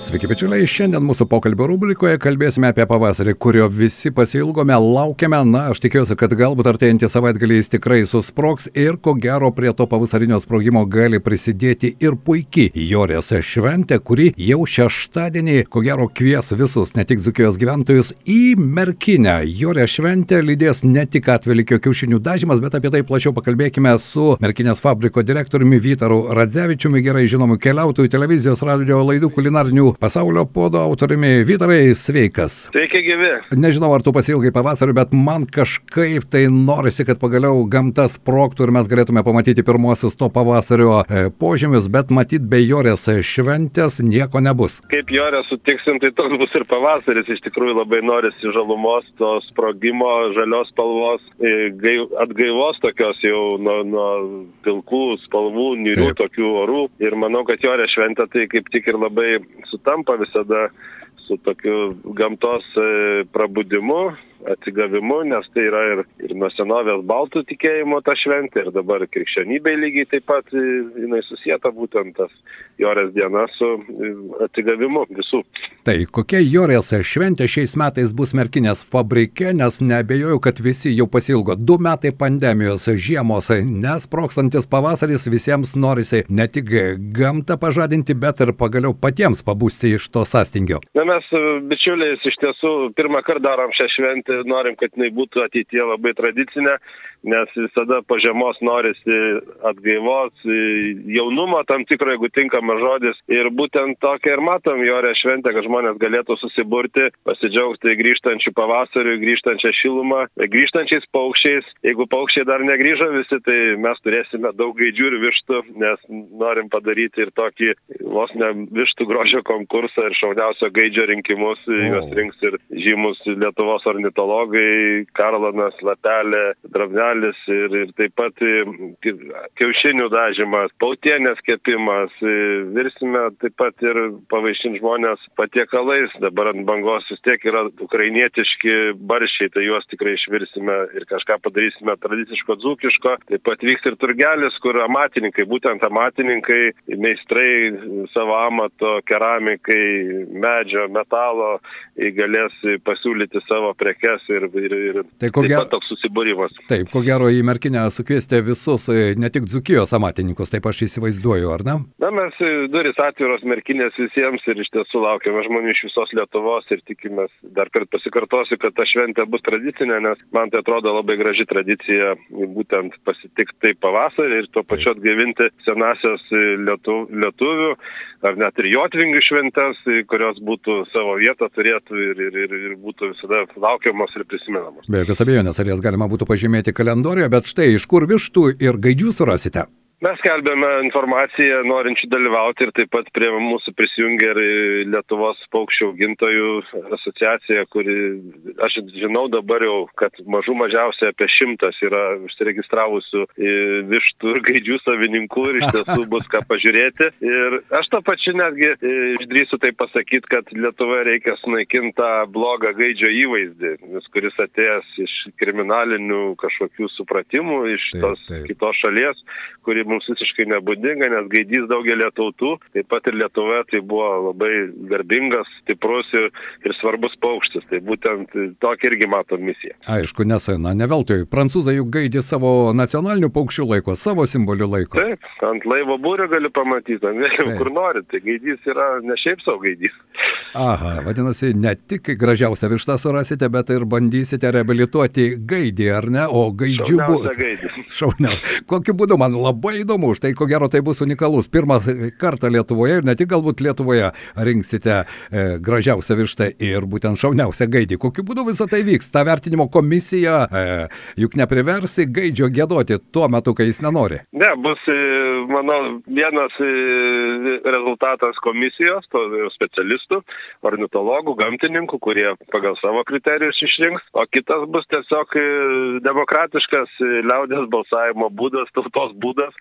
Sveiki, bičiuliai. Šiandien mūsų pokalbio rubrikoje kalbėsime apie pavasarį, kurio visi pasilgome, laukiame. Na, aš tikiuosi, kad galbūt artėjantį savaitgalį jis tikrai susproks ir ko gero prie to pavasarinio sprogimo gali prisidėti ir puikiai Jorės šventė, kuri jau šeštadienį, ko gero, kvies visus, ne tik Zukijos gyventojus, į Merkinę. Jorė šventė lydės ne tik atvelikio kiaušinių dažymas, bet apie tai plačiau pakalbėkime su Merkinės fabriko direktoriumi Vytaru Radzevičiumi, gerai žinomu keliautojų televizijos radio laidų kulinarinių pasaulio podo autoriumi Vytarai, sveikas. Sveiki, gyvi. Nežinau, ar tu pasilgai pavasarį, bet man kažkaip tai norisi, kad pagaliau gamta sproktų ir mes galėtume pamatyti pirmosius to pavasario e, požymius, bet matyt, be jorės šventės nieko nebus. Kaip jorė sutiksim, tai toks bus ir pavasaris. Iš tikrųjų labai norisi žalumos, to sprogimo, žalios spalvos, e, atgaivos tokios jau nuo, nuo pilkų spalvų, niurių tokių orų. Ir manau, kad jorė šventė tai kaip tik ir labai su sutampa visada su tokiu gamtos e, prabudimu, atsigavimu, nes tai yra ir, ir nuo senovės baltų tikėjimo ta šventė ir dabar krikščionybei lygiai taip pat e, jinai susijęta būtent tas Jorės diena su e, atsigavimu visų. Tai kokia Jorės šventė šiais metais bus Merkinės fabrike, nes nebejoju, kad visi jau pasilgo du metai pandemijos žiemos, nesprokstantis pavasaris visiems norisi ne tik gamtą pažadinti, bet ir pagaliau patiems pabūsti iš to sąstingio. Na mes, bičiuliais, iš tiesų pirmą kartą darom šią šventę norim, kad jinai būtų ateityje labai tradicinė, nes visada po žiemos norisi atgaivos, jaunumo tam tikro, jeigu tinkamas žodis. Ir būtent tokia ir matom Jorė šventę, kad žmonės galėtų susiburti, pasidžiaugti grįžtančių pavasarių, grįžtančią šilumą, grįžtančiais paukščiais. Jeigu paukščiai dar negryžo visi, tai mes turėsime daug gaidžių ir vištų, nes norim padaryti ir tokį vos ne vištų grožio konkursą ir šauniausio gaidžio rinkimus. Juos rinks ir žymus Lietuvos ornitologai, Karlonas, Lapelė, Drabnelė dalis ir, ir taip pat e, kiaušinių dažymas, pautienės kepimas, e, virsime taip pat ir pavaišinti žmonės patiekalais. Dabar ant bangos vis tiek yra ukrainietiški baršiai, tai juos tikrai išvirsime ir kažką padarysime tradiciško dzūkiško. Taip pat vyks ir turgelis, kur amatininkai, būtent amatininkai, meistrai savo amato, keramikai, medžio, metalo galės pasiūlyti savo prekes ir, ir, ir tai ko gero toks susibūrimas. Taip, ko gero į merkinę sukviesti visus, e, ne tik dzukijos amatininkus, taip aš įsivaizduoju, ar ne? Na, mes e, duris atviros merkinės visiems ir iš tiesų laukiame žmonių iš visos Lietuvos ir tikimės, dar kartą pasikartosiu, kad ta šventė bus tradicinė, nes man tai atrodo labai graži tradicija būtent pasitikti taip pavasarį ir tuo pačiu atgaivinti senasios e, lietu, lietuvių ar net ir jotvingių šventės, kurios būtų savo vietą turėtų ir, ir, ir, ir būtų visada laukiamos ir prisimenamos. Be jokios abejonės, ar jas galima būtų pažymėti kalendoriuje, bet štai iš kur vištų ir gaidžių surasite? Mes skelbėme informaciją norinčių dalyvauti ir taip pat prie mūsų prisijungia ir Lietuvos paukščių augintojų asociacija, kuri, aš žinau dabar jau, kad mažų mažiausiai apie šimtas yra užsiregistravusių vištų ir gaidžių savininkų ir iš tiesų bus ką pažiūrėti. Ir aš to pačiu netgi išdrįsiu tai pasakyti, kad Lietuvoje reikia sunaikinti tą blogą gaidžio įvaizdį, kuris atėjęs iš kriminalinių kažkokių supratimų, iš tos kitos šalies, kuri mums visiškai nebūdinga, nes gaidys daugelį tautų, taip pat ir Lietuvoje tai buvo labai garbingas, stiprus ir, ir svarbus paukštis. Tai būtent tokia irgi matom misija. Aišku, nes, na, ne veltui, prancūzai juk gaidį savo nacionalinių paukščių laiko, savo simbolių laiko. Taip, ant laivo būrio gali pamatyti, ant vėliau, kur nori. Tai gaidys yra ne šiaip savo gaidys. Aha, vadinasi, ne tik gražiausią vištą surasite, bet ir bandysite reabilituoti gaidį, ar ne? O gaidžių bus. Šauniausia. Kokiu būdu man labai įdomu, už tai ko gero tai bus unikalus. Pirmas kartą Lietuvoje ir ne tik galbūt Lietuvoje rinksite e, gražiausią vištą ir būtent šauniausią gaidį. Kokiu būdu visą tai vyks? Ta vertinimo komisija e, juk nepriversi gaidžio gėdoti tuo metu, kai jis nenori. Ne, bus, e, manau, vienas e, rezultatas komisijos, to specialistų, ornitologų, gamtininkų, kurie pagal savo kriterijus išrinks, o kitas bus tiesiog e, demokratiškas liaudės balsavimo būdas, tautos būdas,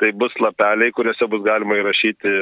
tai bus lapeliai, kuriuose bus galima įrašyti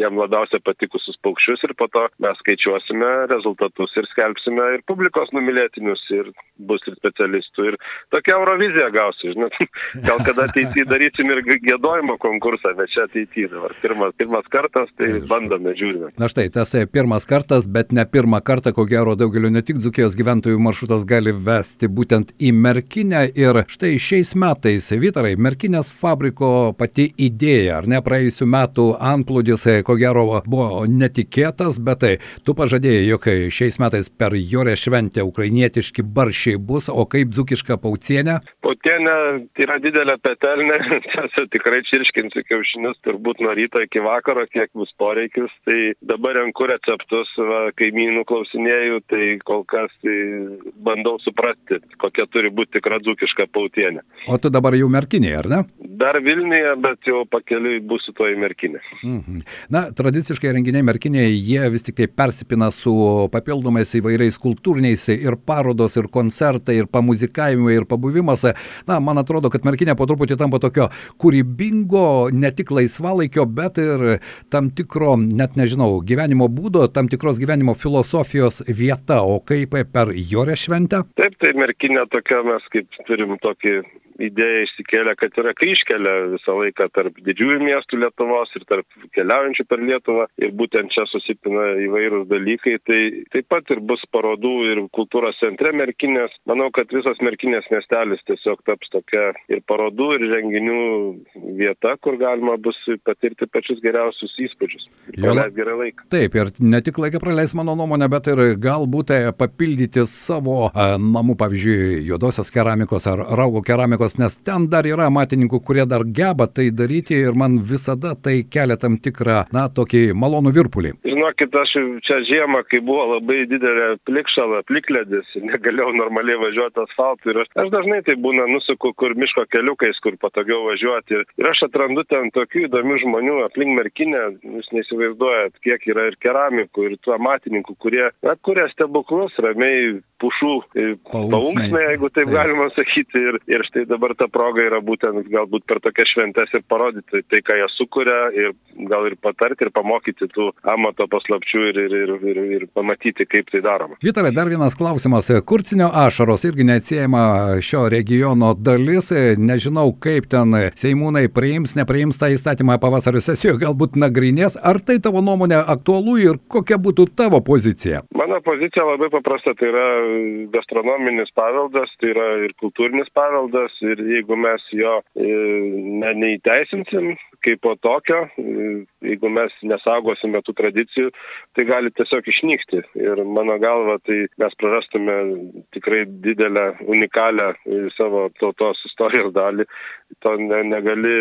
jam labiausiai patikusius paukščius ir po to mes skaičiuosime rezultatus ir skelbsime ir publikos numylėtinius ir bus ir specialistų ir tokia Eurovizija gausi, žinot, gal kada ateityje darysim ir gėdojimo konkursą, bet čia ateityje dabar pirmas, pirmas kartas, tai bandome, žiūrime. Na štai, tas e, pirmas kartas, bet ne pirmą kartą, ko gero daugeliu ne tik Dzukijos gyventojų maršrutas gali vesti būtent į Merkinę ir štai šiais metais, Vytarai, Merkinės fabriko pati idėja, ar ne praėjusiu metu antplūdis, e, ko gero buvo netikėtas, bet tai tu pažadėjai, jog šiais metais per Jorę šventę ukrainietiški baršiai bus, o kaip dzukiška paucienė? Paucienė yra didelė petelnė, čia tikrai čirškinsiu kiaušinius turbūt nuo ryto iki vakaro, kiek bus poreikis, tai dabar renku receptus, va, kaimynų klausinėjau, tai kol kas tai bandau suprasti, kokia turi būti tikra dzukiška pautienė. O tu dabar jau merkinėje, ar ne? Dar Vilniuje, bet jau pakeliui būsiu to į merkinę. Mhm. Na, tradiciškai renginiai merkinėje, jie vis tik tai persipina su papildomais įvairiais kultūriniais ir parodos, ir koncertai, ir pamuzikavimai, ir pabuvimas. Na, man atrodo, kad merkinė po truputį tampa tokio kūrybingo, ne tik laisvalaikio, bet ir tam tikro, net nežinau, gyvenimo būdo, tam tikros gyvenimo filosofijos vieta. O kaip per Jorę šventę? Taip, tai merkinė tokia, mes kaip turim tokį idėja išsikėlė, kad yra kryškelė visą laiką tarp didžiųjų miestų Lietuvos ir tarp keliaujančių per Lietuvą ir būtent čia susipina įvairūs dalykai. Tai taip pat ir bus parodų ir kultūros centre Merkinės. Manau, kad visas Merkinės miestelis tiesiog taps tokia ir parodų, ir renginių vieta, kur galima bus patirti pačius geriausius įspūdžius. Praleis gerą laiką. Taip, ir ne tik laiką praleis mano nuomonė, bet ir galbūt papildyti savo namų, pavyzdžiui, juodosios keramikos ar raugo keramikos muzikos, nes ten dar yra matininkų, kurie dar geba tai daryti ir man visada tai kelia tam tikrą, na, tokį malonų virpulį. Žinokit, aš čia žiemą, kai buvo labai didelė plikšala, plikledis, negalėjau normaliai važiuoti asfaltu ir aš, aš dažnai tai būna nusuku kur miško keliukais, kur patogiau važiuoti ir, ir aš atrandu ten tokių įdomių žmonių aplink merkinę, jūs neįsivaizduojat, kiek yra ir keramikų, ir tų amatininkų, kurie, na, kuria stebuklus, ramiai pušų paunksmai, jeigu taip, taip galima sakyti. Ir, ir štai dabar ta proga yra būtent galbūt per tokias šventes ir parodyti tai, ką jie sukuria ir gal ir patarti ir pamokyti tų amato paslapčių ir, ir, ir, ir, ir pamatyti, kaip tai daroma. Vytarai, dar vienas klausimas. Kurcinio ašaros irgi neatsiejama šio regiono dalis. Nežinau, kaip ten Seimūnai priims, nepriims tą įstatymą pavasario sesijoje, galbūt nagrinės. Ar tai tavo nuomonė aktualu ir kokia būtų tavo pozicija? Mano pozicija labai paprasta. Tai yra gastronominis paveldas, tai yra ir kultūrinis paveldas ir jeigu mes jo e, ne, neįteisinsim kaip po tokio, e, jeigu mes nesaugosime tų tradicijų, tai gali tiesiog išnykti. Ir mano galva, tai mes prarastume tikrai didelę, unikalią e, savo tautos istorijos dalį. To ne, negali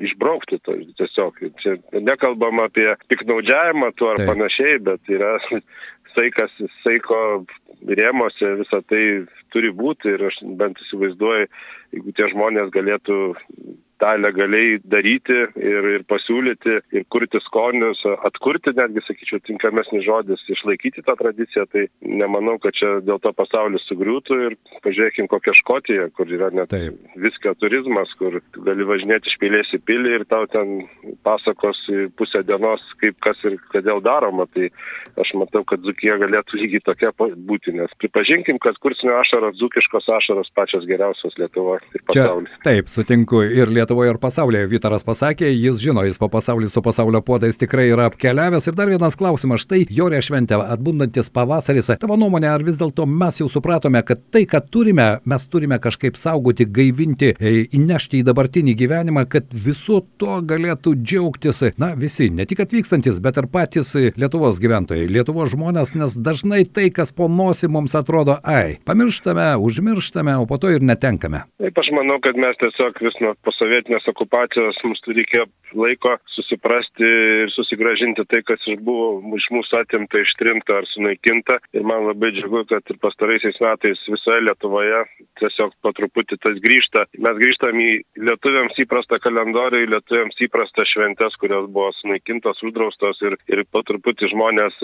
išbraukti to tiesiog. Čia nekalbam apie piknaudžiavimą tuo ar Taip. panašiai, bet yra saikas, saiko rėmose visą tai turi būti ir aš bent įsivaizduoju, jeigu tie žmonės galėtų tą legaliai daryti ir, ir pasiūlyti ir kurti skonius, atkurti netgi, sakyčiau, tinkamesnis žodis, išlaikyti tą tradiciją, tai nemanau, kad čia dėl to pasaulis sugriūtų ir pažiūrėkim kokią Škotiją, kur yra net Taip. viskio turizmas, kur gali važinėti iš pilės į pilį ir tau ten pasakos pusę dienos, kaip kas ir kodėl daroma. Tai aš matau, kad Zukija galėtų lygiai tokia būti, nes pripažinkim, kad kursinio ašaros, Zukiškos ašaros pačios geriausios Lietuvoje ir pasaulyje. Čia, taip, sutinku ir Lietuvoje Lietuvoje ir pasaulyje. Vytaras pasakė, jis žino, jis po pasaulį su pasaulio podais tikrai yra apkeliavęs. Ir dar vienas klausimas, štai Jorė šventė, atbundantis pavasaris. Tavo nuomonė, ar vis dėlto mes jau supratome, kad tai, ką turime, mes turime kažkaip saugoti, gaivinti, e, įnešti į dabartinį gyvenimą, kad visu to galėtų džiaugtis, na, visi, ne tik atvykstantis, bet ir patys Lietuvos gyventojai, Lietuvos žmonės, nes dažnai tai, kas po nosi mums atrodo, ai, pamirštame, užmirštame, o po to ir netenkame. Taip, aš manau, kad mes tiesiog vis nuo posovietinio sovietinės okupacijos mums reikėjo laiko susiprasti ir susigražinti tai, kas buvo iš mūsų atimta, ištrimta ar sunaikinta. Ir man labai džiugu, kad ir pastaraisiais metais visoje Lietuvoje tiesiog po truputį tas grįžta. Mes grįžtam į lietuviams įprastą kalendorių, į lietuviams įprastą šventės, kurios buvo sunaikintos, uždraustos ir, ir po truputį žmonės,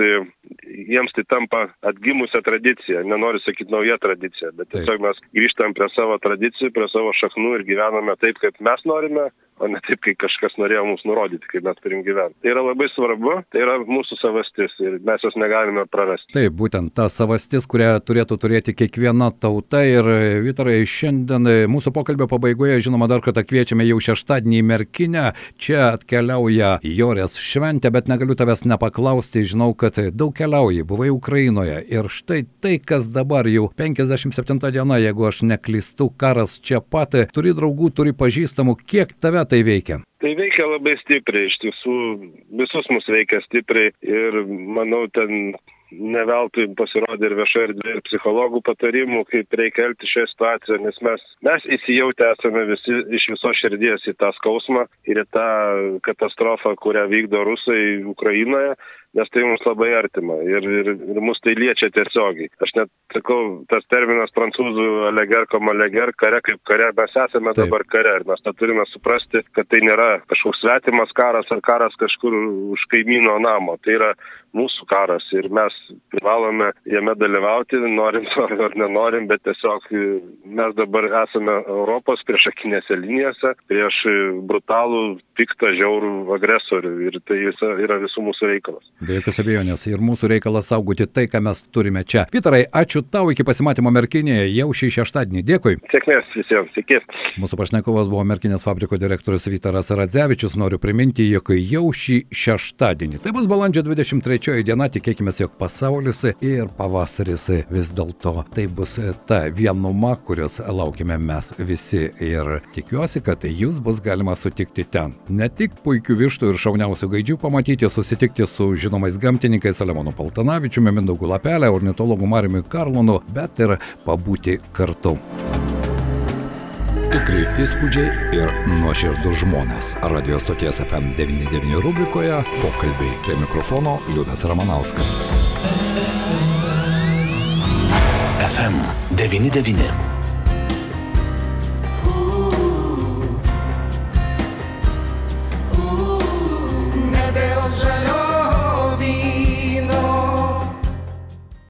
jiems tai tampa atgimusią tradiciją. Nenoriu sakyti nauja tradicija, bet tiesiog mes grįžtam prie savo tradicijų, prie savo šaknų ir gyvename taip, kaip mes mes norime o ne taip, kai kažkas norėjo mums nurodyti, kaip mes turim gyventi. Tai yra labai svarbu, tai yra mūsų savastis ir mes jos negalime prarasti. Taip, būtent ta savastis, kurią turėtų turėti kiekviena tauta ir Vytarai, šiandien mūsų pokalbio pabaigoje, žinoma, dar kartą kviečiame jau šeštadienį į Merkinę, čia atkeliauja Jorės šventė, bet negaliu tavęs nepaklausti, žinau, kad daug keliauji, buvai Ukrainoje ir štai tai, kas dabar jau 57 diena, jeigu aš neklystu, karas čia pat, turi draugų, turi pažįstamų, kiek tave tai veikia? Tai veikia labai stipriai, iš tiesų visus mus veikia stipriai ir manau ten neveltui pasirodė ir viešai erdvė ir psichologų patarimų, kaip reikia elgti šioje situacijoje, nes mes, mes įsijautę esame visi iš viso širdies į tą skausmą ir į tą katastrofą, kurią vykdo rusai Ukrainoje nes tai mums labai artima ir, ir, ir mus tai liečia tiesiogiai. Aš net sakau, tas terminas prancūzų aleger comme aleger, kare kaip kare, mes esame Taip. dabar kare ir mes tą turime suprasti, kad tai nėra kažkoks svetimas karas ar karas kažkur už kaimyno namo. Tai yra mūsų karas ir mes privalome jame dalyvauti, norim ar nenorim, bet tiesiog mes dabar esame Europos priešakinėse linijose prieš brutalų, piktą, žiaurų agresorių ir tai yra visų mūsų reikalas. Be jokios abejonės ir mūsų reikalas saugoti tai, ką mes turime čia. Vytarai, ačiū tau iki pasimatymo Merkinėje jau šį šeštadienį. Dėkui. Sėkmės visiems, iki. Mūsų pašnekovas buvo Merkinės fabriko direktorius Vytaras Radzevičius. Noriu priminti, jog jau šį šeštadienį, tai bus balandžio 23 diena, tikėkime, jog pasaulis ir pavasaris vis dėlto tai bus ta vienuma, kurios laukime mes visi. Ir tikiuosi, kad jūs bus galima sutikti ten. Ne tik puikių vištų ir šauniausių gaidžių pamatyti, susitikti su žinomu žinomais gamtininkais Salemonu Paltanavičiumi, Mindaugu Lapelė, ornitologu Mariumi Karlonu, bet ir pabūti kartu. Tikrai įspūdžiai ir nuoširdus žmonės. Radio stoties FM99 rubrikoje pokalbiai prie mikrofono Liudas Ramanauskas. FM99